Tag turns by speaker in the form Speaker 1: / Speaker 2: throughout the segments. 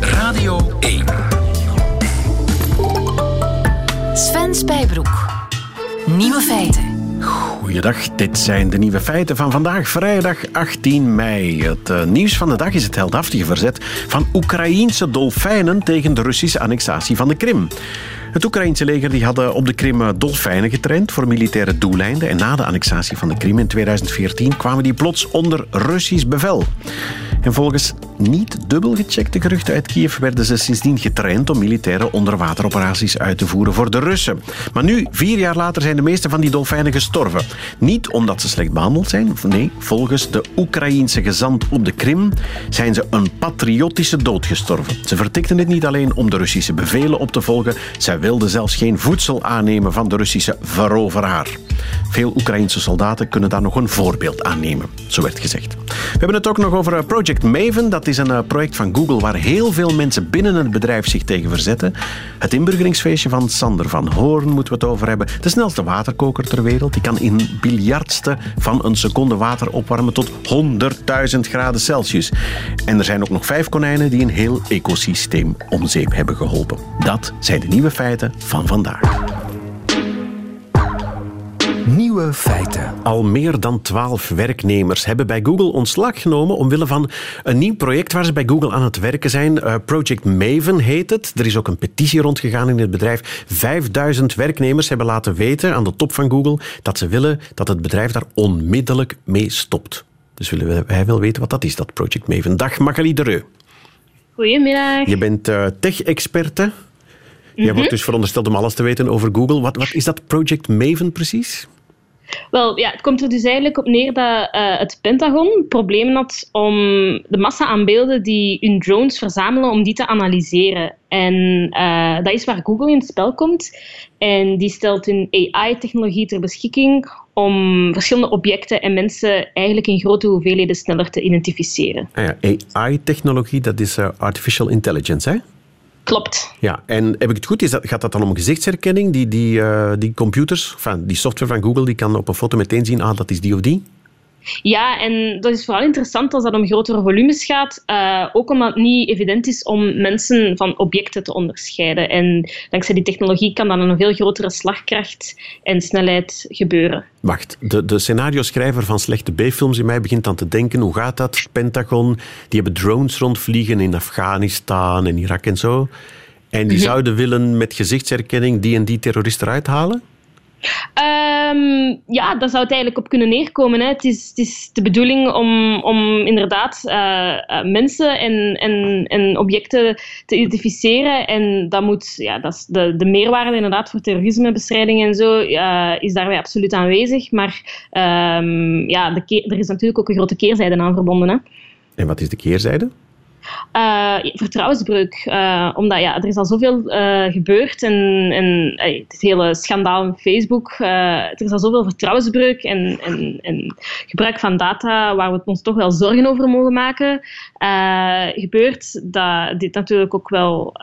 Speaker 1: Radio 1.
Speaker 2: Sven Spijbroek. Nieuwe feiten.
Speaker 3: Goeiedag, dit zijn de nieuwe feiten van vandaag, vrijdag 18 mei. Het uh, nieuws van de dag is het heldhaftige verzet van Oekraïense dolfijnen tegen de Russische annexatie van de Krim. Het Oekraïense leger die hadden op de Krim eh, dolfijnen getraind voor militaire doeleinden. En na de annexatie van de Krim in 2014 kwamen die plots onder Russisch bevel. En volgens niet dubbel gecheckte geruchten uit Kiev werden ze sindsdien getraind om militaire onderwateroperaties uit te voeren voor de Russen. Maar nu, vier jaar later, zijn de meeste van die dolfijnen gestorven. Niet omdat ze slecht behandeld zijn, nee, volgens de Oekraïense gezant op de Krim zijn ze een patriotische dood gestorven. Ze vertikten het niet alleen om de Russische bevelen op te volgen, zij wilden zelfs geen voedsel aannemen van de Russische veroveraar. Veel Oekraïense soldaten kunnen daar nog een voorbeeld aan nemen, zo werd gezegd. We hebben het ook nog over eh, Project Maven. Dat is een eh, project van Google waar heel veel mensen binnen het bedrijf zich tegen verzetten. Het inburgeringsfeestje van Sander van Hoorn moeten we het over hebben. De snelste waterkoker ter wereld. Die kan in biljardste van een seconde water opwarmen tot 100.000 graden Celsius. En er zijn ook nog vijf konijnen die een heel ecosysteem om zeep hebben geholpen. Dat zijn de nieuwe feiten van vandaag.
Speaker 1: Nieuwe feiten.
Speaker 3: Al meer dan twaalf werknemers hebben bij Google ontslag genomen omwille van een nieuw project waar ze bij Google aan het werken zijn. Uh, Project Maven heet het. Er is ook een petitie rondgegaan in het bedrijf. 5000 werknemers hebben laten weten aan de top van Google dat ze willen dat het bedrijf daar onmiddellijk mee stopt. Dus willen wij wel weten wat dat is, dat Project Maven. Dag Magali Dereu.
Speaker 4: Goedemiddag.
Speaker 3: Je bent uh, tech-experte. Jij wordt dus verondersteld om alles te weten over Google. Wat, wat is dat Project Maven precies?
Speaker 4: Wel, ja, het komt er dus eigenlijk op neer dat uh, het Pentagon problemen had om de massa aan beelden die hun drones verzamelen, om die te analyseren. En uh, dat is waar Google in het spel komt. En die stelt hun AI-technologie ter beschikking om verschillende objecten en mensen eigenlijk in grote hoeveelheden sneller te identificeren.
Speaker 3: Ah ja, AI-technologie, dat is uh, artificial intelligence, hè?
Speaker 4: Klopt.
Speaker 3: Ja, en heb ik het goed? Is dat, gaat dat dan om gezichtsherkenning? Die, die, uh, die computers, enfin, die software van Google, die kan op een foto meteen zien, ah, dat is die of die?
Speaker 4: Ja, en dat is vooral interessant als dat om grotere volumes gaat. Uh, ook omdat het niet evident is om mensen van objecten te onderscheiden. En dankzij die technologie kan dan een veel grotere slagkracht en snelheid gebeuren.
Speaker 3: Wacht, de, de scenario-schrijver van slechte B-films in mij begint dan te denken: hoe gaat dat? Pentagon, die hebben drones rondvliegen in Afghanistan en Irak en zo. En die zouden willen met gezichtsherkenning die en die terrorist eruit halen?
Speaker 4: Um, ja, daar zou het eigenlijk op kunnen neerkomen. Hè. Het, is, het is de bedoeling om, om inderdaad uh, uh, mensen en, en, en objecten te identificeren. En dat moet, ja, dat is de, de meerwaarde inderdaad voor terrorismebestrijding en zo uh, is daarbij absoluut aanwezig. Maar um, ja, de er is natuurlijk ook een grote keerzijde aan verbonden. Hè.
Speaker 3: En wat is de keerzijde?
Speaker 4: Uh, vertrouwensbreuk. Uh, omdat ja, er is al zoveel uh, gebeurd en, het hele schandaal in Facebook. er is al zoveel vertrouwensbreuk en, en, en, gebruik van data waar we ons toch wel zorgen over mogen maken. gebeurt dat dit natuurlijk ook wel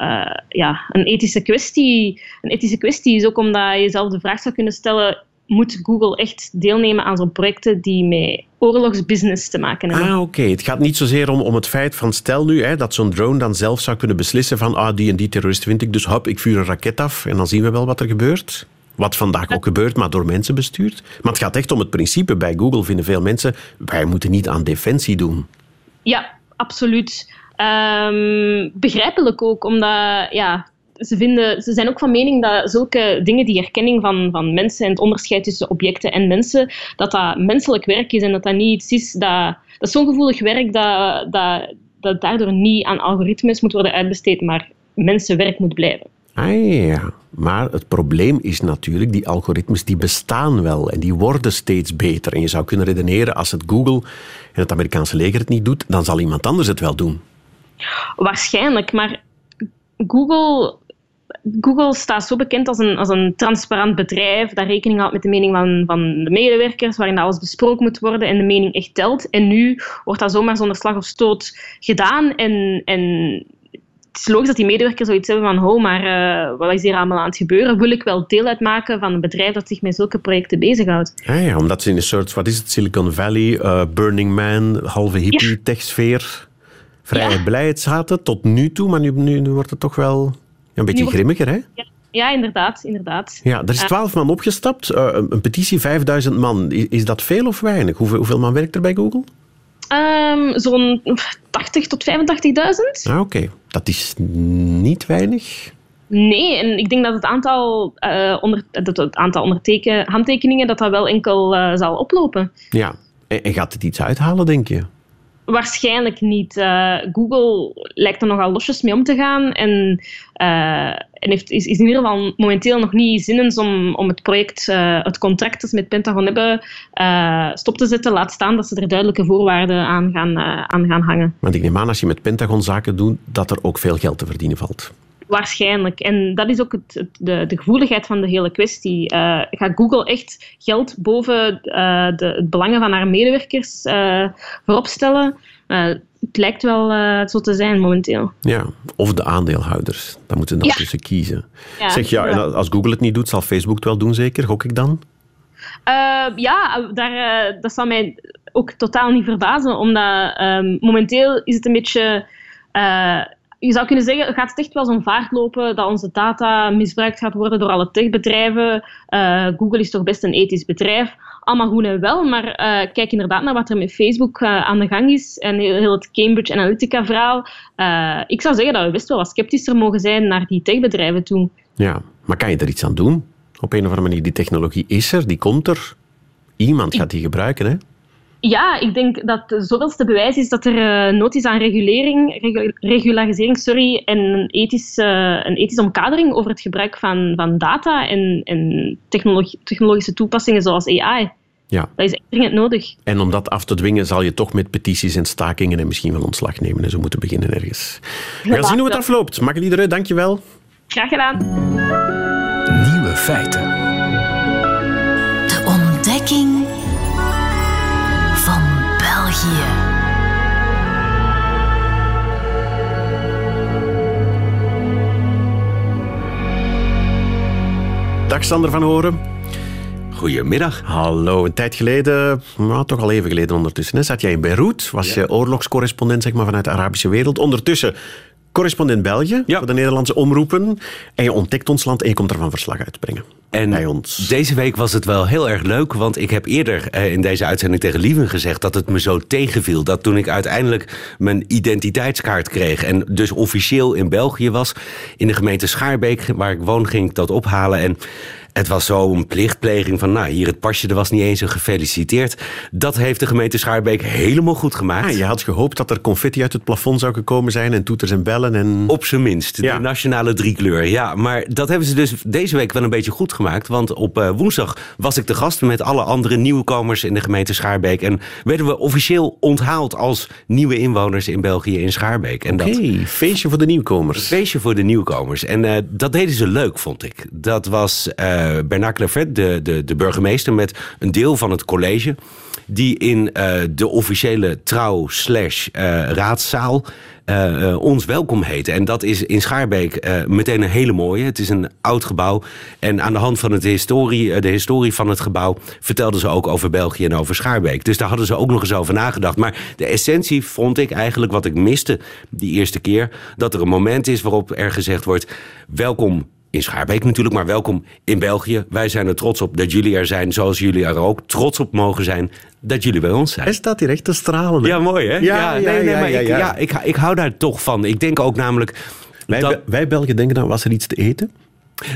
Speaker 4: ja, een ethische kwestie. Een ethische kwestie is ook omdat je jezelf de vraag zou kunnen stellen moet Google echt deelnemen aan zo'n projecten die met oorlogsbusiness te maken hebben.
Speaker 3: Ah, oké. Het gaat niet zozeer om, om het feit van stel nu hè, dat zo'n drone dan zelf zou kunnen beslissen van ah, die en die terrorist vind ik, dus hop, ik vuur een raket af en dan zien we wel wat er gebeurt. Wat vandaag ook gebeurt, maar door mensen bestuurd. Maar het gaat echt om het principe. Bij Google vinden veel mensen, wij moeten niet aan defensie doen.
Speaker 4: Ja, absoluut. Um, begrijpelijk ook, omdat ja, ze, vinden, ze zijn ook van mening dat zulke dingen, die herkenning van, van mensen en het onderscheid tussen objecten en mensen, dat dat menselijk werk is en dat dat niet iets is dat... Dat is zo'n gevoelig werk dat, dat, dat daardoor niet aan algoritmes moet worden uitbesteed, maar mensenwerk moet blijven.
Speaker 3: Ah ja, maar het probleem is natuurlijk, die algoritmes die bestaan wel en die worden steeds beter. En je zou kunnen redeneren, als het Google en het Amerikaanse leger het niet doet, dan zal iemand anders het wel doen.
Speaker 4: Waarschijnlijk, maar Google Google staat zo bekend als een, als een transparant bedrijf dat rekening houdt met de mening van, van de medewerkers, waarin alles besproken moet worden en de mening echt telt. En nu wordt dat zomaar zonder slag of stoot gedaan. En, en het is logisch dat die medewerkers zoiets hebben van, oh, maar uh, wat is hier allemaal aan het gebeuren? Wil ik wel deel uitmaken van een bedrijf dat zich met zulke projecten bezighoudt?
Speaker 3: Ja, ja omdat ze in een soort, wat is het, Silicon Valley, uh, Burning Man, halve hippie-techsfeer vrij
Speaker 4: Ja.
Speaker 3: zaten tot nu toe, maar nu, nu, nu wordt het toch wel een beetje
Speaker 4: wordt-
Speaker 3: grimmiger, hè?
Speaker 4: Ja, ja inderdaad, inderdaad.
Speaker 3: Ja, er is twaalf man opgestapt, eh, een, petitie 5000 man. Is dat veel of weinig? Hoeveel, hoeveel man werkt er bij Google?
Speaker 4: Ehm, Zo'n 80 tot 85.000?
Speaker 3: Ah, oké. Dat is niet weinig.
Speaker 4: Nee, en ik denk dat het aantal, eh, onder, dat het aantal onderteken, handtekeningen dat dat wel enkel eh, zal oplopen.
Speaker 3: Ja. En, en gaat het iets uithalen, denk je?
Speaker 4: Waarschijnlijk niet. Eh, Google lijkt er nogal losjes mee om te gaan en, eh, en heeft, is, is in ieder geval momenteel nog niet zinnens om, om het project, eh, het contract dat ze met Pentagon hebben, stop te zetten. Laat staan dat ze er duidelijke voorwaarden aan gaan, aan gaan hangen.
Speaker 3: Want ik neem aan, als je met Pentagon zaken doet, dat er ook veel geld te verdienen valt.
Speaker 4: Waarschijnlijk. En dat is ook het, het- de, de gevoeligheid van de hele kwestie. Eh, gaat Google echt geld boven eh, de, het belangen van haar medewerkers eh, voorop stellen? Het lijkt wel zo te zijn momenteel.
Speaker 3: Ja. Of de aandeelhouders. Daar moeten ze nog
Speaker 4: Ja.
Speaker 3: tussen kiezen.
Speaker 4: Ja,
Speaker 3: zeg ja, en als Google het niet doet, zal Facebook het wel doen, zeker? Gok ik dan?
Speaker 4: Ja, daar, dat zou mij ook totaal niet verbazen, omdat ehm, momenteel is het een beetje. Je zou kunnen zeggen, gaat het echt wel zo'n vaart lopen dat onze data misbruikt gaat worden door alle techbedrijven. Eh, Google is toch best een ethisch bedrijf. Allemaal goed en wel, maar eh, kijk inderdaad naar wat er met Facebook eh, aan de gang is en heel, heel het Cambridge Analytica-verhaal. Ik zou zeggen dat we best wel wat sceptischer mogen zijn naar die techbedrijven toe.
Speaker 3: Ja. Maar kan je er iets aan doen? Op een of andere manier, die technologie is er, die komt er. Iemand gaat die gebruiken, hè?
Speaker 4: Ja, ik denk dat het zoveelste bewijs is dat er eh, nood is aan regulering, regu- regularisering sorry, en een, ethisch, eh, een ethische omkadering over het gebruik van, van data en, en technologi- technologische toepassingen zoals AI.
Speaker 3: Ja.
Speaker 4: Dat is echt dringend nodig.
Speaker 3: En om dat af te dwingen, zal je toch met petities en stakingen en misschien wel ontslag nemen. En zo moeten beginnen ergens. We gaan zien hoe het afloopt. Makkeli de Reu, dankjewel.
Speaker 4: Graag gedaan.
Speaker 1: Nieuwe feiten.
Speaker 2: De ontdekking
Speaker 3: Dag Sander van Horen.
Speaker 5: Goedemiddag.
Speaker 3: Hallo, een tijd geleden, nou, toch al even geleden ondertussen, hè, zat jij in Beirut. Was je oorlogscorrespondent zeg maar, vanuit de Arabische wereld. Ondertussen correspondent België
Speaker 5: Ja.
Speaker 3: voor de Nederlandse omroepen. En je ontdekt ons land en je komt ervan verslag uitbrengen.
Speaker 5: En
Speaker 3: Bij ons.
Speaker 5: deze week was het wel heel erg leuk, want ik heb eerder eh, in deze uitzending tegen Lieven gezegd dat het me zo tegenviel. Dat toen ik uiteindelijk mijn identiteitskaart kreeg en dus officieel in België was, in de gemeente Schaarbeek, waar ik woon, ging ik dat ophalen. En het was zo een plichtpleging van, nou, hier het pasje, er was niet eens een gefeliciteerd. Dat heeft de gemeente Schaarbeek helemaal goed gemaakt.
Speaker 3: Ah, je had gehoopt dat er confetti uit het plafond zou gekomen zijn en toeters en bellen. En...
Speaker 5: Op zijn minst,
Speaker 3: Ja.
Speaker 5: de nationale driekleur. Ja, maar dat hebben ze dus deze week wel een beetje goed gemaakt. Want op eh, woensdag was ik de gast met alle andere nieuwkomers in de gemeente Schaarbeek. En werden we officieel onthaald als nieuwe inwoners in België in Schaarbeek. Dat
Speaker 3: Oké, feestje voor de nieuwkomers.
Speaker 5: feestje voor de nieuwkomers. En eh, dat deden ze leuk, vond ik. Dat was eh Bernard Clervet, de, de, de burgemeester, met een deel van het college. Die in eh, de officiële trouw slash eh, raadszaal eh, ons welkom heette. En dat is in Schaarbeek meteen een hele mooie. Het is een oud gebouw. En aan de hand van het historie, de historie van het gebouw... vertelden ze ook over België en over Schaarbeek. Dus daar hadden ze ook nog eens over nagedacht. Maar de essentie vond ik eigenlijk wat ik miste die eerste keer... dat er een moment is waarop er gezegd wordt... welkom in Schaarbeek natuurlijk, maar welkom in België. Wij zijn er trots op dat jullie er zijn, zoals jullie er ook trots op mogen zijn dat jullie bij ons zijn.
Speaker 3: Hij staat hier echt te stralen. hè?
Speaker 5: Ja, mooi hè?
Speaker 3: Ja, ja,
Speaker 5: nee, nee, maar
Speaker 3: ja,
Speaker 5: ik,
Speaker 3: ja.
Speaker 5: ik, ik hou daar toch van. Ik denk ook namelijk.
Speaker 3: Wij,
Speaker 5: dat-
Speaker 3: wij Belgen denken dan, was er iets te eten?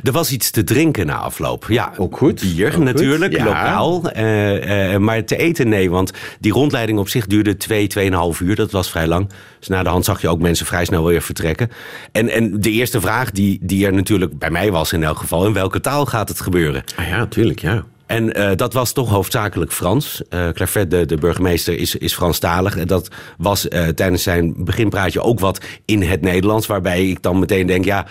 Speaker 5: Er was iets te drinken na afloop. Ja,
Speaker 3: Ook goed.
Speaker 5: Bier
Speaker 3: Ook goed.
Speaker 5: natuurlijk,
Speaker 3: Ja.
Speaker 5: lokaal. Eh, eh, maar te eten nee, want die rondleiding op zich duurde twee, tweeënhalf uur. Dat was vrij lang. Dus na de hand zag je ook mensen vrij snel weer vertrekken. En, en de eerste vraag die, die er natuurlijk bij mij was in elk geval... in welke taal gaat het gebeuren?
Speaker 3: Ah ja, tuurlijk, ja.
Speaker 5: En eh, dat was toch hoofdzakelijk Frans. Eh Clairvet, de, de burgemeester, is, is Franstalig. En dat was eh, tijdens zijn beginpraatje ook wat in het Nederlands. Waarbij ik dan meteen denk, ja,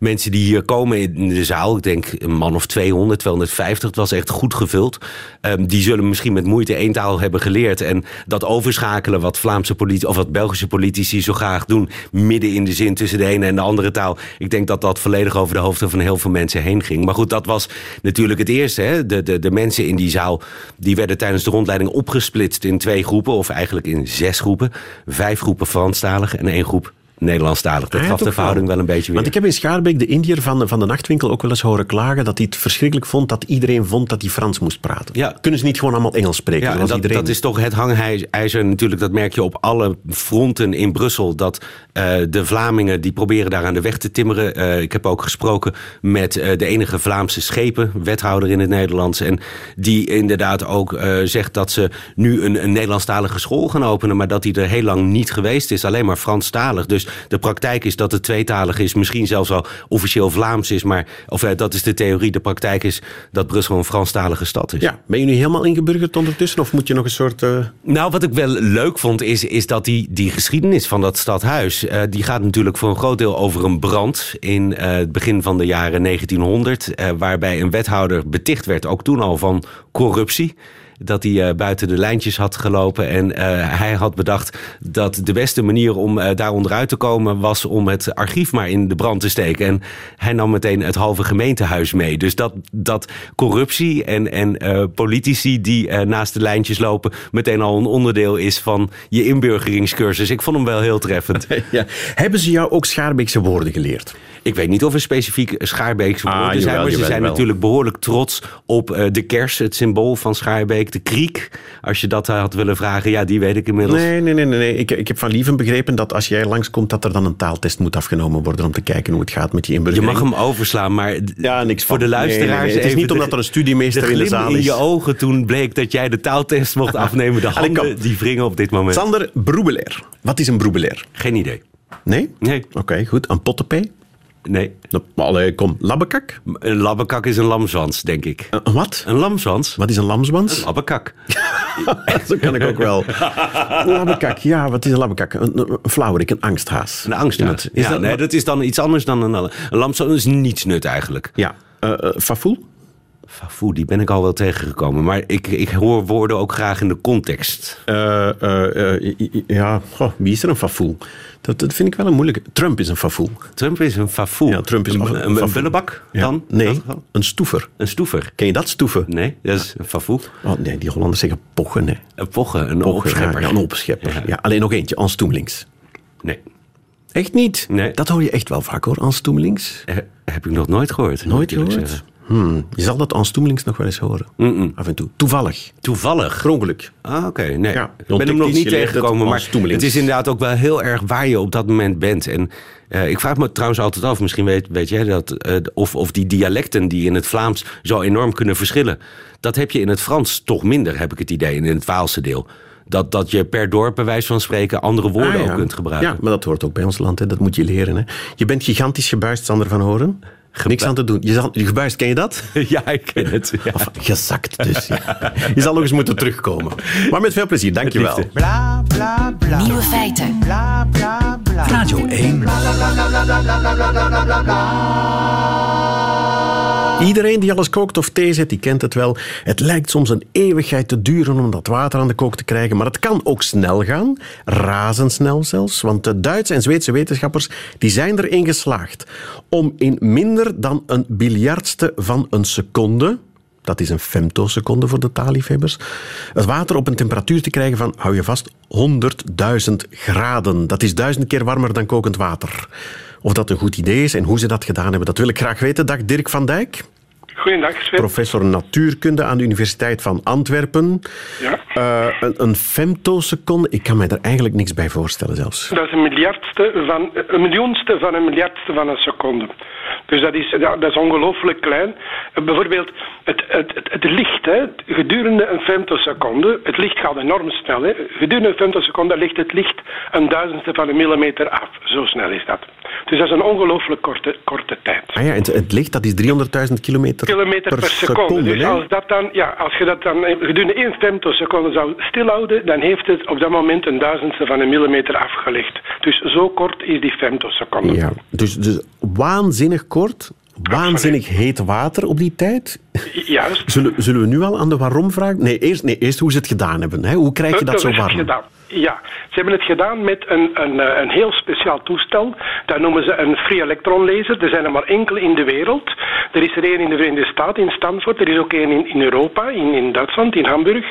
Speaker 5: mensen die hier komen in de zaal... ik denk een man of 200, 250, het was echt goed gevuld. Ehm, die zullen misschien met moeite één taal hebben geleerd. En dat overschakelen wat Vlaamse politici, of wat Belgische politici zo graag doen... midden in de zin tussen de ene en de andere taal. Ik denk dat dat volledig over de hoofden van heel veel mensen heen ging. Maar goed, dat was natuurlijk het eerste, hè? De, de, mensen in die zaal die werden tijdens de rondleiding opgesplitst in twee groepen, of eigenlijk in zes groepen. Vijf groepen Franstaligen en één groep Nederlandstalig. Dat
Speaker 3: ja,
Speaker 5: gaf de verhouding wel een beetje weer.
Speaker 3: Want ik heb in Schaarbeek de Indiër van, de- van de nachtwinkel ook wel eens horen klagen dat hij het verschrikkelijk vond dat iedereen vond dat hij Frans moest praten.
Speaker 5: Ja.
Speaker 3: Kunnen ze niet gewoon allemaal Engels spreken?
Speaker 5: Ja, dat,
Speaker 3: iedereen?
Speaker 5: dat is toch het hangijzer natuurlijk. Dat merk je op alle fronten in Brussel. Dat eh, de Vlamingen die proberen daar aan de weg te timmeren. Eh, ik heb ook gesproken met eh, de enige Vlaamse schepen, wethouder in het Nederlands. En die inderdaad ook zegt dat ze nu een, een Nederlandstalige school gaan openen. Maar dat die er heel lang niet geweest is. Alleen maar Franstalig. Dus de praktijk is dat het tweetalig is. Misschien zelfs al officieel Vlaams is. Maar of, eh, dat is de theorie. De praktijk is dat Brussel een Franstalige stad is.
Speaker 3: Ja, ben je nu helemaal ingeburgerd ondertussen of moet je nog een soort... eh,
Speaker 5: Nou, wat ik wel leuk vond, is, is dat die, die geschiedenis van dat stadhuis... eh, die gaat natuurlijk voor een groot deel over een brand... in het begin van de jaren 1900... eh, waarbij een wethouder beticht werd, ook toen al, van corruptie dat hij eh, buiten de lijntjes had gelopen. En eh, hij had bedacht dat de beste manier om eh, daar onderuit te komen... was om het archief maar in de brand te steken. En hij nam meteen het halve gemeentehuis mee. Dus dat, dat corruptie en, en politici die naast de lijntjes lopen... meteen al een onderdeel is van je inburgeringscursus. Ik vond hem wel heel treffend.
Speaker 3: ja. Hebben ze jou ook Schaarbeekse woorden geleerd?
Speaker 5: Ik weet niet of er specifiek Schaarbeekse
Speaker 3: Ah,
Speaker 5: woorden zijn...
Speaker 3: jawel,
Speaker 5: maar ze zijn natuurlijk behoorlijk trots op de kers, het symbool van Schaarbeek. De kriek, als je dat had willen vragen, ja, die weet ik inmiddels.
Speaker 3: Nee, nee, nee. nee. Ik, ik heb van Lieven begrepen dat als jij langskomt dat er dan een taaltest moet afgenomen worden om te kijken hoe het gaat met die
Speaker 5: Je
Speaker 3: inburgering.
Speaker 5: mag hem overslaan, maar
Speaker 3: Ja, niks
Speaker 5: voor de
Speaker 3: Nee, nee,
Speaker 5: luisteraars...
Speaker 3: nee. Het is niet omdat er een studiemeester
Speaker 5: de
Speaker 3: in de zaal
Speaker 5: in
Speaker 3: is.
Speaker 5: je ogen toen bleek dat jij de taaltest mocht afnemen. De handen die wringen op dit moment.
Speaker 3: Sander Broebelair. Wat is een Broebelair?
Speaker 5: Geen idee.
Speaker 3: Nee?
Speaker 5: Nee,
Speaker 3: Oké, goed. Een pottenpee?
Speaker 5: Nee.
Speaker 3: Nou, Allee, kom. Labbekak?
Speaker 5: Een labbekak is een lamzwans, denk ik.
Speaker 3: Een een wat?
Speaker 5: Een lamzwans?
Speaker 3: Wat is een lamsbans?
Speaker 5: Labbekak.
Speaker 3: Zo kan ik ook wel. Een labbekak, ja, wat is een labbekak? Een, een, een flauwerik, een angsthaas.
Speaker 5: Een angsthaas.
Speaker 3: Is
Speaker 5: Ja,
Speaker 3: dat,
Speaker 5: nee, dat is dan iets anders dan een, een lamzwans. is niets nut eigenlijk.
Speaker 3: Ja. Fafoel?
Speaker 5: Fafoe, die ben ik al wel tegengekomen. Maar ik, ik hoor woorden ook graag in de context.
Speaker 3: Eh, eh, eh, ja, goh, wie is er een fafoel? Dat, dat vind ik wel een moeilijke. Trump is een fafoel.
Speaker 5: Trump is een fafoe.
Speaker 3: Ja, Trump is
Speaker 5: een,
Speaker 3: een
Speaker 5: een, een
Speaker 3: fafoe.
Speaker 5: bullebak
Speaker 3: Ja.
Speaker 5: dan?
Speaker 3: Nee, een stoever.
Speaker 5: Een stoever.
Speaker 3: Ken je dat, stoeven?
Speaker 5: Nee, dat is een fafoe.
Speaker 3: Oh, nee, die Hollanders zeggen pochen. Nee.
Speaker 5: Een pochen, een
Speaker 3: Pochen,
Speaker 5: opschepper.
Speaker 3: Ja, een opschepper. Ja.
Speaker 5: Ja.
Speaker 3: alleen nog eentje, Ans Toemelings.
Speaker 5: Nee,
Speaker 3: Echt niet?
Speaker 5: Nee.
Speaker 3: Dat hoor je echt wel vaak hoor, Ans Toemelings.
Speaker 5: eh, heb ik nog nooit gehoord.
Speaker 3: Nooit gehoord? Hmm, je zal dat Ans Toemelings nog wel eens horen. Af en toe. Toevallig.
Speaker 5: Toevallig.
Speaker 3: Per ongeluk.
Speaker 5: Ah, oké. Nee,
Speaker 3: Ja,
Speaker 5: ik ben hem nog niet tegengekomen.
Speaker 3: als
Speaker 5: Maar het is inderdaad ook wel heel erg waar je op dat moment bent. En eh, ik vraag me trouwens altijd af, misschien weet, weet jij dat... eh, of, of die dialecten die in het Vlaams zo enorm kunnen verschillen... dat heb je in het Frans toch minder, heb ik het idee, in het Waalse deel. Dat, dat je per dorp, bij wijze van spreken, andere woorden
Speaker 3: Ah, ja.
Speaker 5: ook kunt gebruiken.
Speaker 3: Ja, maar dat hoort ook bij ons land. Hè. Dat moet je leren. Hè. Je bent gigantisch gebuist, Sander van Horen. Niks aan te doen. Je, zal, je gebuist, ken je dat?
Speaker 5: Ja, ik ken het. Ja.
Speaker 3: Of gezakt dus. Ja. Je zal nog eens moeten terugkomen. Maar met veel plezier, dankjewel.
Speaker 2: Bla bla bla. Nieuwe feiten. Bla bla bla.
Speaker 1: Radio 1.
Speaker 3: Iedereen die alles kookt of thee zet, die kent het wel. Het lijkt soms een eeuwigheid te duren om dat water aan de kook te krijgen. Maar het kan ook snel gaan. Razendsnel zelfs. Want de Duitse en Zweedse wetenschappers die zijn erin geslaagd om in minder dan een biljardste van een seconde... Dat is een femtoseconde voor de taalliefhebbers. Het water op een temperatuur te krijgen van, hou je vast, 100.000 graden. Dat is duizend keer warmer dan kokend water. Of dat een goed idee is en hoe ze dat gedaan hebben, dat wil ik graag weten. Dag Dirk van Dijk,
Speaker 6: Goedendag, Sven.
Speaker 3: professor natuurkunde aan de Universiteit van Antwerpen.
Speaker 6: Ja.
Speaker 3: Eh, een, een femtoseconde, ik kan mij er eigenlijk niks bij voorstellen zelfs.
Speaker 6: Dat is een miljardste van, een miljoenste van een miljardste van een seconde. Dus dat is, dat is ongelooflijk klein. Eh, Bijvoorbeeld het, het, het, het licht, hè, gedurende een femtoseconde, het licht gaat enorm snel. Hè. Gedurende een femtoseconde ligt het licht een duizendste van een millimeter af. Zo snel is dat. Dus dat is een ongelooflijk korte, korte tijd.
Speaker 3: Ah ja, het, het licht, dat is 300.000 kilometer,
Speaker 6: kilometer per, seconde. Dus als, dat dan, ja, als je dat dan gedurende één femtoseconde zou stilhouden, dan heeft het op dat moment een duizendste van een millimeter afgelegd. Dus zo kort is die femtoseconde.
Speaker 3: Ja, dus, dus waanzinnig kort, waanzinnig heet water op die tijd.
Speaker 6: Juist.
Speaker 3: Zullen, zullen we nu al aan de waarom vragen? Nee, eerst, nee, eerst hoe ze het gedaan hebben. Hè? Hoe krijg je dat zo warm?
Speaker 6: Ja, ze hebben het gedaan met een, een, eh, een heel speciaal toestel. Dat noemen ze een free electron laser. Er zijn er maar enkele in de wereld. Er is er één in de Verenigde Staten, in Stanford. Er is ook één in, in Europa, in, in Duitsland, in Hamburg.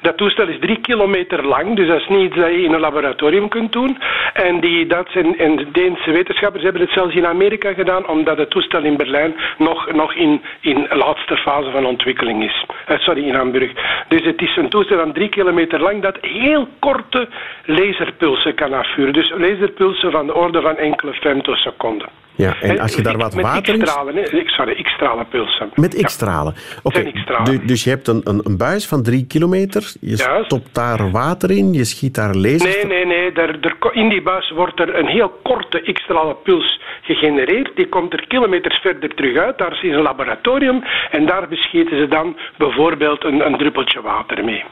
Speaker 6: Dat toestel is drie kilometer lang, dus dat is niet iets dat je in een laboratorium kunt doen. En die Duitse en, de Deense wetenschappers hebben het zelfs in Amerika gedaan, omdat het toestel in Berlijn nog, nog in, in laatste fase van ontwikkeling is. Uh, sorry, in Hamburg. Dus het is een toestel van drie kilometer lang dat heel korte laserpulsen kan afvuren. Dus laserpulsen van de orde van enkele femtoseconden.
Speaker 3: Ja, en als je daar wat
Speaker 6: met
Speaker 3: water in...
Speaker 6: X-stralen, sorry, X-stralen pulsen.
Speaker 3: Met X-stralen. Oké, okay. dus je hebt een, een, een, buis van drie kilometer, je Juist. stopt daar water in, je schiet daar lasers...
Speaker 6: Nee, nee, nee. Daar, er, in die buis wordt er een heel korte X-stralen puls gegenereerd. Die komt er kilometers verder terug uit. Daar is een laboratorium en daar beschieten ze dan bijvoorbeeld een, een druppeltje water mee.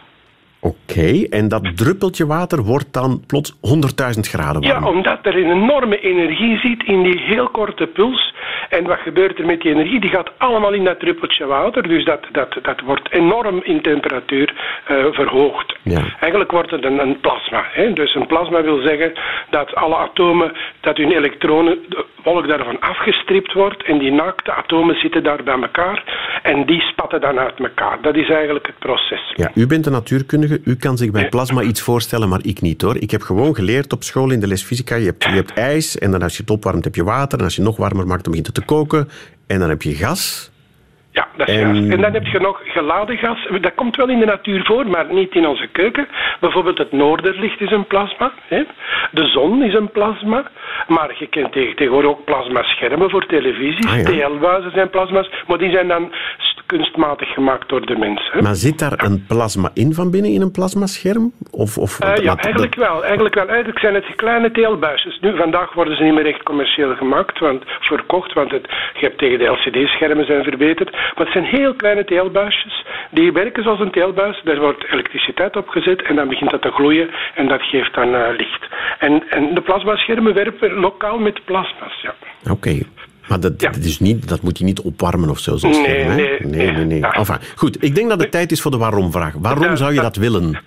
Speaker 3: Oké, en dat druppeltje water wordt dan plots 100.000 graden warm?
Speaker 6: Ja, omdat er een enorme energie zit in die heel korte puls. En wat gebeurt er met die energie? Die gaat allemaal in dat druppeltje water. Dus dat, dat, dat wordt enorm in temperatuur uh, verhoogd. Ja. Eigenlijk wordt het een, een plasma. Hè? Dus een plasma wil zeggen dat alle atomen, dat hun elektronen, de wolk daarvan afgestript wordt. En die naakte atomen zitten daar bij elkaar. En die spatten dan uit elkaar. Dat is eigenlijk het proces.
Speaker 3: Ja, u bent een natuurkundige u kan zich bij plasma iets voorstellen, maar ik niet hoor. Ik heb gewoon geleerd op school in de les fysica. Je hebt, je hebt ijs en dan als je het opwarmt heb je water. En als je het nog warmer maakt, dan begint het te koken. En dan heb je gas.
Speaker 6: Ja, dat is en... juist. En dan heb je nog geladen gas. Dat komt wel in de natuur voor, maar niet in onze keuken. Bijvoorbeeld het noorderlicht is een plasma. Hè? De zon is een plasma. Maar je kent tegenwoordig ook plasmaschermen voor televisie. Ah, ja. TL-buizen zijn plasma's. Maar die zijn dan kunstmatig gemaakt door de mens. Hè?
Speaker 3: Maar zit daar een plasma in van binnen in een plasmascherm? Of, of,
Speaker 6: uh, ja, eigenlijk wel. Eigenlijk wel. Eigenlijk zijn het kleine teelbuisjes. Nu, vandaag worden ze niet meer echt commercieel gemaakt, want, verkocht, want het, je hebt tegen de LCD-schermen zijn verbeterd. Maar het zijn heel kleine teelbuisjes. Die werken zoals een teelbuis. Daar wordt elektriciteit op gezet en dan begint dat te gloeien en dat geeft dan uh, licht. En, en de plasmaschermen werpen lokaal met plasma's, ja.
Speaker 3: Oké. Maar dat, dat, is niet, dat moet je niet opwarmen of zo. Zoals
Speaker 6: nee,
Speaker 3: nee, nee, nee, nee. Enfin, goed, ik denk dat het tijd is voor de waarom-vraag. Waarom zou je dat willen?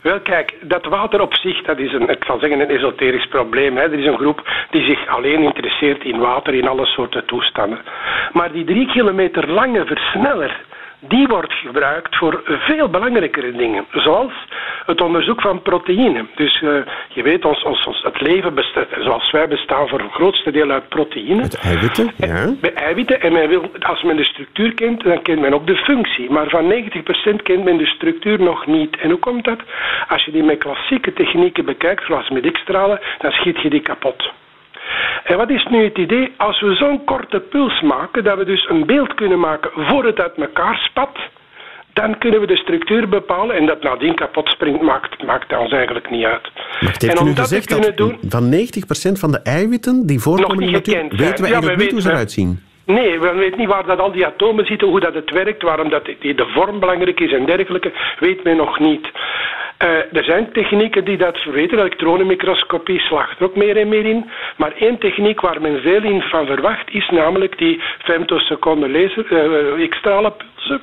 Speaker 6: Wel, kijk, dat water op zich, dat is een, ik zal zeggen, een esoterisch probleem. Hè. Er is een groep die zich alleen interesseert in water in alle soorten toestanden. Maar die drie kilometer lange versneller, die wordt gebruikt voor veel belangrijkere dingen, zoals het onderzoek van proteïnen. Dus uh, je weet, ons, ons, ons, het leven bestaat, zoals wij bestaan voor het grootste deel uit proteïnen.
Speaker 3: Eiwitten, ja.
Speaker 6: Bij eiwitten, en men wil, als men de structuur kent, dan kent men ook de functie. Maar van 90% kent men de structuur nog niet. En hoe komt dat? Als je die met klassieke technieken bekijkt, zoals met X-stralen, dan schiet je die kapot. En wat is nu het idee? Als we zo'n korte puls maken, dat we dus een beeld kunnen maken voor het uit elkaar spat, dan kunnen we de structuur bepalen en dat nadien kapot springt, maakt, maakt ons eigenlijk niet uit.
Speaker 3: Maar het heeft en u dat gezegd dat doen, van 90% van de eiwitten die voorkomen in de natuur, weten we ja, eigenlijk niet hoe ze eruit zien?
Speaker 6: Nee, we weten niet waar dat al die atomen zitten, hoe dat het werkt, waarom dat de vorm belangrijk is en dergelijke, weet men nog niet. Uh, er zijn technieken die dat verweten. Elektronenmicroscopie slaagt er ook meer en meer in. Maar één techniek waar men veel in van verwacht is namelijk die femtoseconde laser, uh, X-stralenpulsen.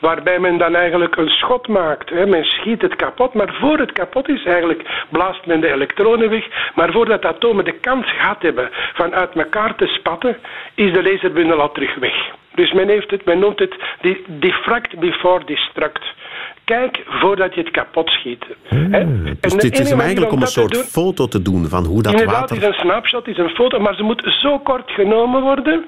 Speaker 6: Waarbij men dan eigenlijk een schot maakt. Hè. Men schiet het kapot, maar voor het kapot is eigenlijk blaast men de elektronen weg. Maar voordat atomen de kans gehad hebben van uit elkaar te spatten, is de laserbundel al terug weg. Dus men, heeft het, men noemt het diffract before destruct kijk voordat je het kapot schiet.
Speaker 3: Hmm. Dus dit is eigenlijk om een soort foto te doen van hoe dat
Speaker 6: Inderdaad,
Speaker 3: water...
Speaker 6: het is een snapshot, het is een foto, maar ze moet zo kort genomen worden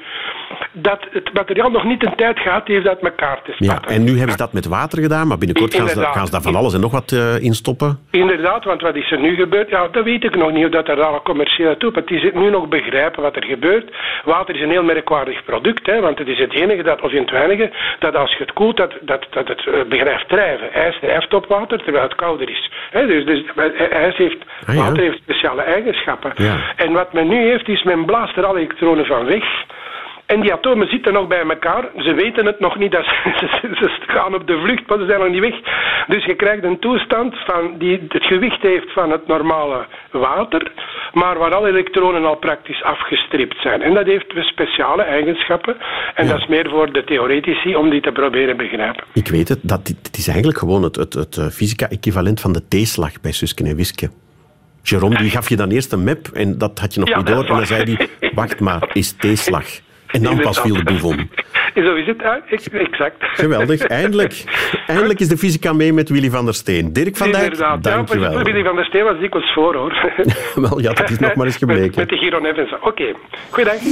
Speaker 6: dat het materiaal nog niet een tijd gehad heeft uit elkaar te spatten.
Speaker 3: Ja, en nu hebben ze dat met water gedaan, maar binnenkort gaan ze, gaan ze, daar van alles en nog wat uh, in stoppen.
Speaker 6: Inderdaad, want wat is er nu gebeurd? Ja, dat weet ik nog niet, of dat er al commercieel toe. Het is nu nog begrijpen wat er gebeurt. Water is een heel merkwaardig product, hè, want het is het enige dat, of in het weinige, dat als je het koelt, dat, dat, dat het uh, begrijpt drijven. IJs drijft op water, terwijl het kouder is. Hè, dus, dus ijs heeft, ah, ja. water heeft speciale eigenschappen. Ja. En wat men nu heeft, is men blaast er alle elektronen van weg En die atomen zitten nog bij elkaar. Ze weten het nog niet. Dat ze, ze, gaan op de vlucht, maar ze zijn nog niet weg. Dus je krijgt een toestand van die het gewicht heeft van het normale water, maar waar alle elektronen al praktisch afgestript zijn. En dat heeft speciale eigenschappen. En dat is meer voor de theoretici om die te proberen begrijpen.
Speaker 3: Ik weet het. Dat, het is eigenlijk gewoon het, het, het eh, fysica-equivalent van de T-slag bij Susken en Wiske. Jerome die gaf je dan eerst een map en dat had je nog niet door. En dan zei hij, wacht maar, is T-slag. En dan pas viel de boef om.
Speaker 6: Zo is het, exact.
Speaker 3: Geweldig, eindelijk. Eindelijk is de fysica mee met Willy van der Steen. Dirk van Dijk, Inderdaad. dankjewel.
Speaker 6: Ja, Willy van der Steen was dikwijls voor, hoor.
Speaker 3: Wel, ja, dat is nog maar eens gebleken. Met,
Speaker 6: met de Giron Evans. Oké, okay. goeiedag.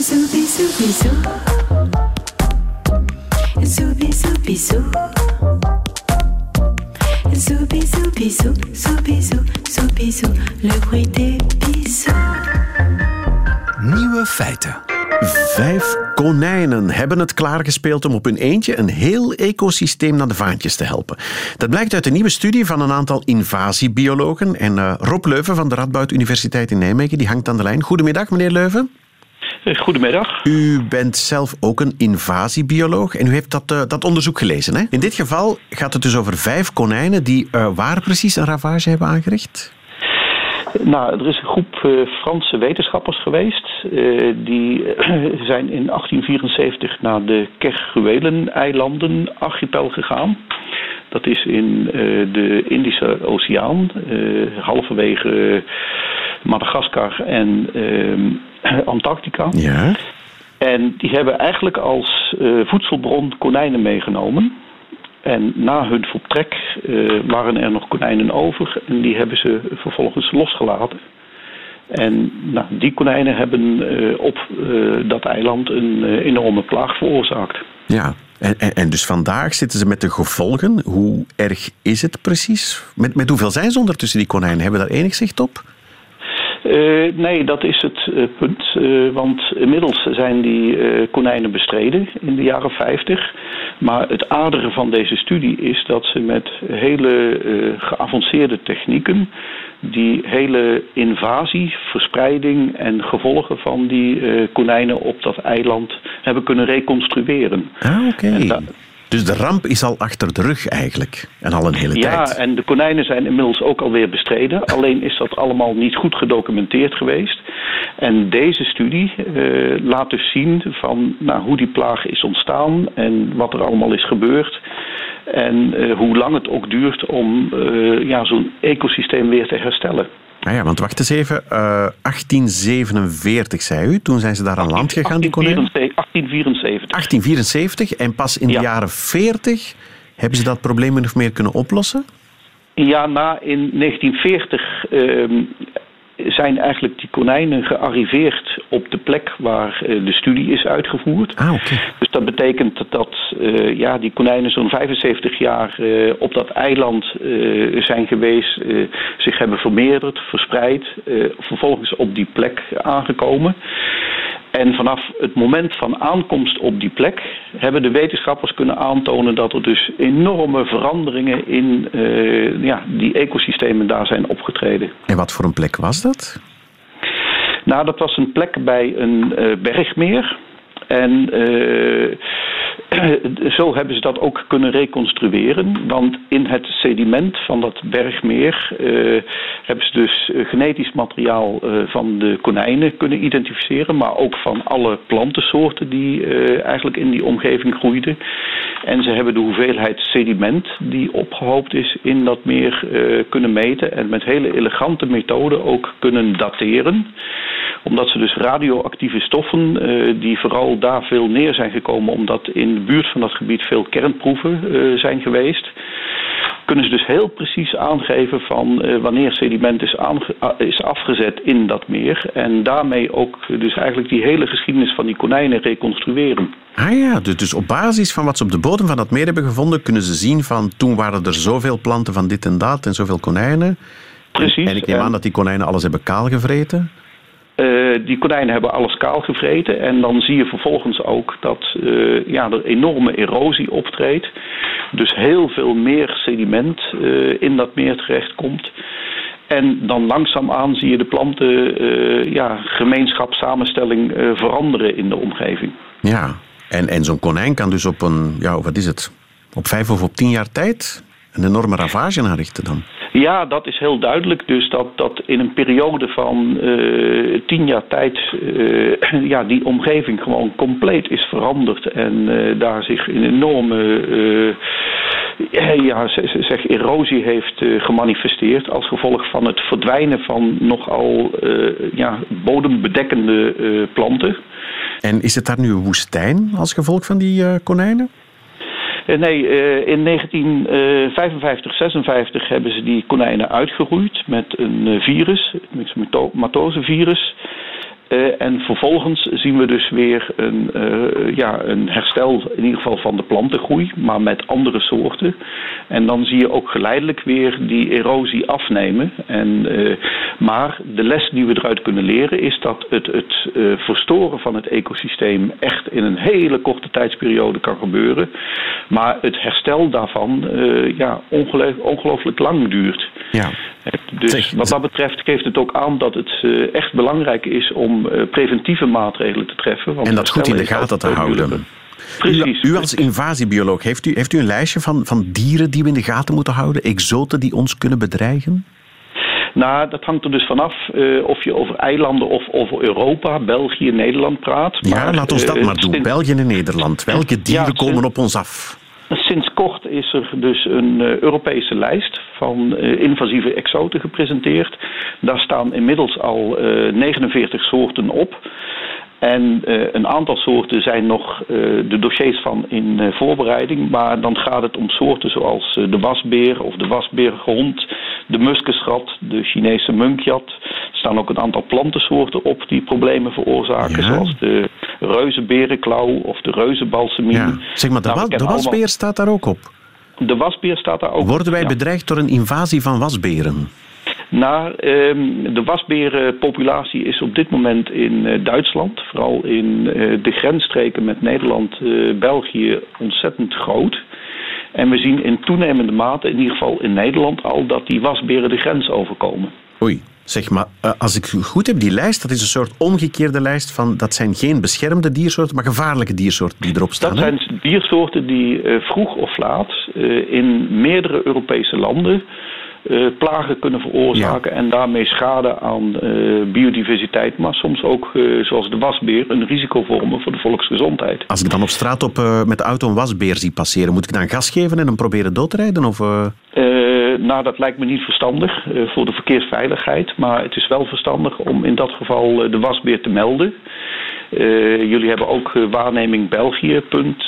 Speaker 1: Nieuwe feiten.
Speaker 3: Vijf konijnen hebben het klaargespeeld om op hun eentje een heel ecosysteem naar de vaantjes te helpen. Dat blijkt uit een nieuwe studie van een aantal invasiebiologen. En uh, Rob Leuven van de Radboud Universiteit in Nijmegen die hangt aan de lijn. Goedemiddag, meneer Leuven.
Speaker 7: Eh, goedemiddag.
Speaker 3: U bent zelf ook een invasiebioloog en u heeft dat, uh, dat onderzoek gelezen. Hè? In dit geval gaat het dus over vijf konijnen die uh, waar precies een ravage hebben aangericht?
Speaker 7: Nou, er is een groep uh, Franse wetenschappers geweest. Uh, die zijn in 1874 naar de Kerguelen-eilanden archipel gegaan. Dat is in de Indische Oceaan, halverwege Madagaskar en Antarctica.
Speaker 3: Ja.
Speaker 7: En die hebben eigenlijk als voedselbron konijnen meegenomen. En na hun vertrek uh, waren er nog konijnen over en die hebben ze vervolgens losgelaten. En nou, die konijnen hebben uh, op uh, dat eiland een enorme plaag veroorzaakt.
Speaker 3: Ja, en, en, en, dus vandaag zitten ze met de gevolgen. Hoe erg is het precies? Met, met hoeveel zijn ze ondertussen, die konijnen? Hebben we daar enig zicht op?
Speaker 7: Uh, nee, dat is het uh, punt. Uh, want inmiddels zijn die konijnen bestreden in de jaren 50. Maar het aardere van deze studie is dat ze met hele geavanceerde technieken die hele invasie, verspreiding en gevolgen van die konijnen op dat eiland hebben kunnen reconstrueren.
Speaker 3: Ah, oké. Dus de ramp is al achter de rug eigenlijk. En al een hele tijd.
Speaker 7: Ja, en de konijnen zijn inmiddels ook alweer bestreden. Alleen is dat allemaal niet goed gedocumenteerd geweest. En deze studie uh, laat dus zien van nou, hoe die plaag is ontstaan en wat er allemaal is gebeurd. En uh, hoe lang het ook duurt om uh, ja, zo'n ecosysteem weer te herstellen.
Speaker 3: Ah ja, want wacht eens even. Uh, 1847 zei u. Toen zijn ze daar aan land gegaan, die konijnen?
Speaker 7: 1874.
Speaker 3: 1874. En pas in de jaren 40 hebben ze dat probleem min of meer kunnen oplossen?
Speaker 7: Ja, na in 1940 uh, zijn eigenlijk die konijnen gearriveerd op de plek waar uh, de studie is uitgevoerd.
Speaker 3: Ah, okay.
Speaker 7: Dus dat betekent dat uh, ja, die konijnen zo'n 75 jaar uh, op dat eiland zijn geweest, zich hebben vermeerderd, verspreid, vervolgens op die plek aangekomen. En vanaf het moment van aankomst op die plek hebben de wetenschappers kunnen aantonen dat er dus enorme veranderingen in uh, ja, die ecosystemen daar zijn opgetreden.
Speaker 3: En wat voor een plek was dat?
Speaker 7: Nou, dat was een plek bij een uh, bergmeer. En uh, zo hebben ze dat ook kunnen reconstrueren. Want in het sediment van dat bergmeer uh, hebben ze dus genetisch materiaal van de konijnen kunnen identificeren. Maar ook van alle plantensoorten die eigenlijk in die omgeving groeiden. En ze hebben de hoeveelheid sediment die opgehoopt is in dat meer kunnen meten. En met hele elegante methoden ook kunnen dateren omdat ze dus radioactieve stoffen, die vooral daar veel neer zijn gekomen, omdat in de buurt van dat gebied veel kernproeven uh, zijn geweest. Kunnen ze dus heel precies aangeven van uh, wanneer sediment is, is afgezet in dat meer. En daarmee ook dus eigenlijk die hele geschiedenis van die konijnen reconstrueren.
Speaker 3: Ah ja, dus, dus op basis van wat ze op de bodem van dat meer hebben gevonden, kunnen ze zien van toen waren er zoveel planten van dit en dat en zoveel konijnen.
Speaker 7: Precies.
Speaker 3: En ik neem aan dat die konijnen alles hebben kaalgevreten.
Speaker 7: Uh, die konijnen hebben alles kaal gevreten. En dan zie je vervolgens ook dat uh, ja, er enorme erosie optreedt. Dus heel veel meer sediment uh, in dat meer terechtkomt. En dan langzaamaan zie je de planten, ja, gemeenschapssamenstelling veranderen in de omgeving.
Speaker 3: Ja, en, en zo'n konijn kan dus op een, ja, wat is het, op vijf of op tien jaar tijd een enorme ravage aanrichten dan?
Speaker 7: Ja, dat is heel duidelijk. Dus dat, dat in een periode van uh, tien jaar tijd uh, ja, die omgeving gewoon compleet is veranderd. En uh, daar zich een enorme ja, zeg, erosie heeft gemanifesteerd als gevolg van het verdwijnen van nogal ja, bodembedekkende planten.
Speaker 3: En is het daar nu een woestijn als gevolg van die konijnen?
Speaker 7: Eh, nee, eh, in 1955, 56 hebben ze die konijnen uitgeroeid met een eh, virus, het matosevirus. Uh, en vervolgens zien we dus weer een, uh, ja, een herstel in ieder geval van de plantengroei, maar met andere soorten. En dan zie je ook geleidelijk weer die erosie afnemen. En, uh, maar de les die we eruit kunnen leren is dat het, het verstoren van het ecosysteem echt in een hele korte tijdsperiode kan gebeuren. Maar het herstel daarvan ja, ongelooflijk lang duurt. Ja. Dus wat dat betreft geeft het ook aan dat het echt belangrijk is om eh, preventieve maatregelen te treffen.
Speaker 3: Want en dat goed in de gaten te houden. Precies. U, u, als invasiebioloog, heeft u, heeft u een lijstje van, van dieren die we in de gaten moeten houden? Exoten die ons kunnen bedreigen?
Speaker 7: Nou, dat hangt er dus vanaf uh, of je over eilanden of over Europa, België, Nederland praat.
Speaker 3: Ja, maar, laat ons dat uh, maar doen. België en Nederland. Welke dieren komen op ons af?
Speaker 7: Sinds kort is er dus een uh, Europese lijst van uh, invasieve exoten gepresenteerd. Daar staan inmiddels al uh, 49 soorten op. En uh, een aantal soorten zijn nog uh, de dossiers van in uh, voorbereiding. Maar dan gaat het om soorten zoals de wasbeer of de wasbeerhond, de muskenschat, de Chinese munkjat. Er staan ook een aantal plantensoorten op die problemen veroorzaken. Ja. Zoals de reuzenberenklauw of de reuzenbalsemien. Ja.
Speaker 3: Zeg maar, de, nou, de wasbeer allemaal... staat daar ook op?
Speaker 7: De wasbeer staat daar ook
Speaker 3: Worden wij ja. bedreigd door een invasie van wasberen?
Speaker 7: Nou, um, de wasberenpopulatie is op dit moment in uh, Duitsland, vooral in uh, de grensstreken met Nederland, uh, België, ontzettend groot. En we zien in toenemende mate, in ieder geval in Nederland al, dat die wasberen de grens overkomen.
Speaker 3: Oei. Zeg maar, als ik goed heb, die lijst, dat is een soort omgekeerde lijst van dat zijn geen beschermde diersoorten, maar gevaarlijke diersoorten die erop staan.
Speaker 7: Dat hè? zijn diersoorten die vroeg of laat in meerdere Europese landen plagen kunnen veroorzaken ja. en daarmee schade aan uh, biodiversiteit, maar soms ook, uh, zoals de wasbeer, een risico vormen voor de volksgezondheid.
Speaker 3: Als ik dan op straat op, met de auto een wasbeer zie passeren, moet ik dan gas geven en hem proberen dood te rijden? Of,
Speaker 7: nou, dat lijkt me niet verstandig voor de verkeersveiligheid, maar het is wel verstandig om in dat geval de wasbeer te melden. jullie hebben ook waarneming België, punt,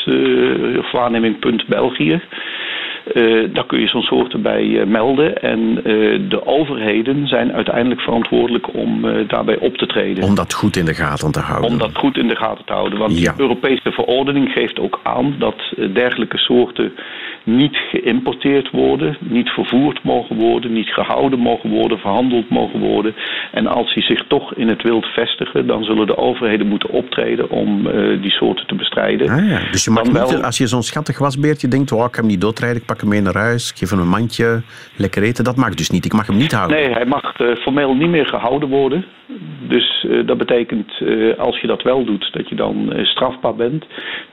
Speaker 7: of waarneming punt België. Uh, daar kun je zo'n soorten bij uh, melden. En uh, de overheden zijn uiteindelijk verantwoordelijk om daarbij op te treden.
Speaker 3: Om dat goed in de gaten te houden.
Speaker 7: Om dat goed in de gaten te houden. Want ja. de Europese verordening geeft ook aan dat dergelijke soorten niet geïmporteerd worden, niet vervoerd mogen worden, niet gehouden mogen worden, verhandeld mogen worden. En als die zich toch in het wild vestigen, dan zullen de overheden moeten optreden om uh, die soorten te bestrijden.
Speaker 3: Ah, ja. Dus je mag niet, wel... als je zo'n schattig wasbeertje denkt, oh, ik heb hem niet doodrijden, ik pak hem mee naar huis, geef hem een mandje, lekker eten, dat mag dus niet. Ik mag hem niet houden.
Speaker 7: Nee, hij mag uh, formeel niet meer gehouden worden. Dus uh, dat betekent, als je dat wel doet, dat je dan strafbaar bent.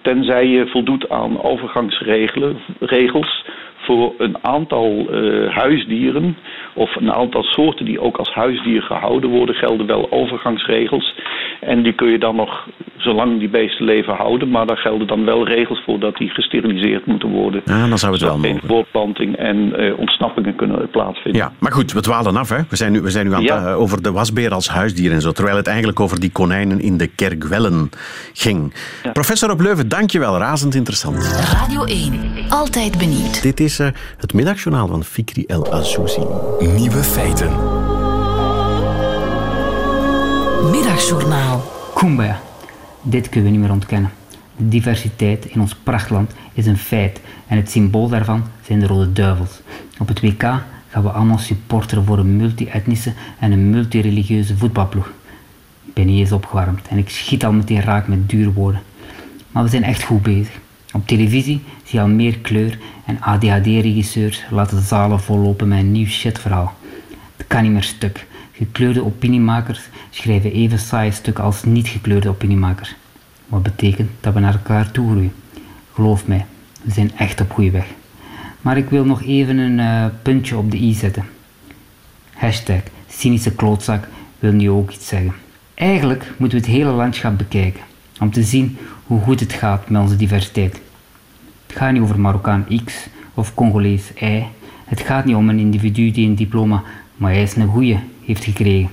Speaker 7: Tenzij je voldoet aan overgangsregelen regels voor een aantal uh, huisdieren of een aantal soorten die ook als huisdier gehouden worden, gelden wel overgangsregels. En die kun je dan nog zolang die beesten leven houden, maar daar gelden dan wel regels voor dat die gesteriliseerd moeten worden.
Speaker 3: Ja, dan zou het wel mogen.
Speaker 7: voortplanting en uh, ontsnappingen kunnen plaatsvinden.
Speaker 3: Ja, maar goed, we dwalen af. Hè? We zijn nu, we zijn nu aan ja. het, uh, over de wasbeer als huisdier en zo, terwijl het eigenlijk over die konijnen in de kerkwellen ging. Ja. Professor Op Leuven, dankjewel. Razend interessant.
Speaker 2: Radio 1, altijd benieuwd.
Speaker 3: Dit is uh, het middagjournaal van Fikri El Azouzi.
Speaker 1: Nieuwe feiten.
Speaker 2: Middagjournaal.
Speaker 8: Kumbaya. Dit kunnen we niet meer ontkennen. De diversiteit in ons prachtland is een feit en het symbool daarvan zijn de Rode Duivels. Op het WK gaan we allemaal supporteren voor een multi-etnische en een multireligieuze voetbalploeg. Ik ben niet eens opgewarmd en ik schiet al meteen raak met dure woorden. Maar we zijn echt goed bezig. Op televisie zie je al meer kleur en ADHD-regisseurs laten zalen vollopen met een nieuw shitverhaal. Het kan niet meer stuk. Gekleurde opiniemakers schrijven even saaie stukken als niet gekleurde opiniemakers. Wat betekent dat we naar elkaar toe groeien. Geloof mij, we zijn echt op goede weg. Maar ik wil nog even een uh, puntje op de i zetten. Hashtag cynische klootzak wil nu ook iets zeggen. Eigenlijk moeten we het hele landschap bekijken om te zien hoe goed het gaat met onze diversiteit. Het gaat niet over Marokkaan X of Congolees Y. Het gaat niet om een individu die een diploma, maar hij is een goeie, heeft gekregen.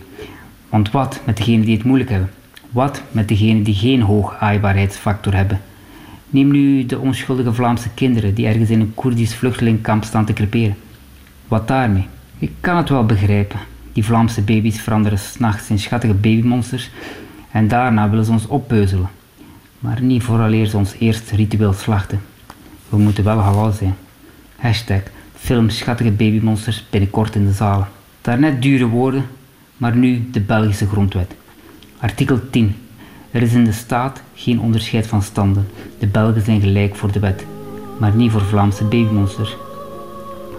Speaker 8: Want wat met degenen die het moeilijk hebben? Wat met degenen die geen hoog aaibaarheidsfactor hebben? Neem nu de onschuldige Vlaamse kinderen die ergens in een Koerdisch vluchtelingkamp staan te creperen. Wat daarmee? Ik kan het wel begrijpen. Die Vlaamse baby's veranderen s'nachts in schattige babymonsters en daarna willen ze ons oppeuzelen. Maar niet vooraleer ze ons eerst ritueel slachten. We moeten wel halal zijn. Hashtag film schattige babymonsters binnenkort in de zalen. Daarnet dure woorden, maar nu de Belgische grondwet. Artikel 10. Er is in de staat geen onderscheid van standen. De Belgen zijn gelijk voor de wet, maar niet voor Vlaamse babymonsters.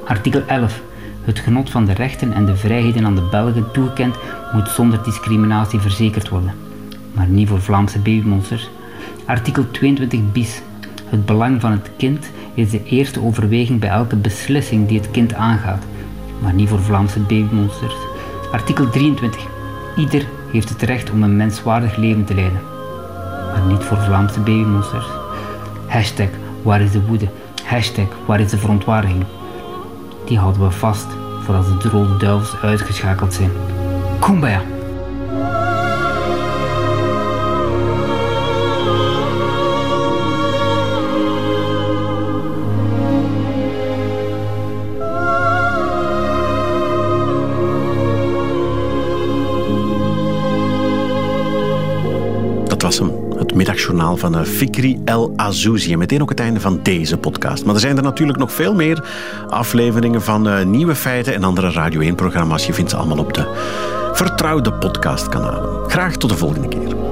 Speaker 8: Artikel 11. Het genot van de rechten en de vrijheden aan de Belgen toegekend moet zonder discriminatie verzekerd worden, maar niet voor Vlaamse babymonsters. Artikel 22 bis. Het belang van het kind is de eerste overweging bij elke beslissing die het kind aangaat, maar niet voor Vlaamse babymonsters. Artikel 23. Ieder heeft het recht om een menswaardig leven te leiden, maar niet voor Vlaamse babymonsters. Hashtag waar is de woede? Hashtag waar is de verontwaardiging? Die houden we vast voor als de rode duivels uitgeschakeld zijn. Kumbaya!
Speaker 3: Middagjournaal van eh, Fikri El Azouzi. En meteen ook het einde van deze podcast. Maar er zijn er natuurlijk nog veel meer afleveringen van uh, Nieuwe Feiten en andere Radio 1-programma's. Je vindt ze allemaal op de vertrouwde podcastkanalen. Graag tot de volgende keer.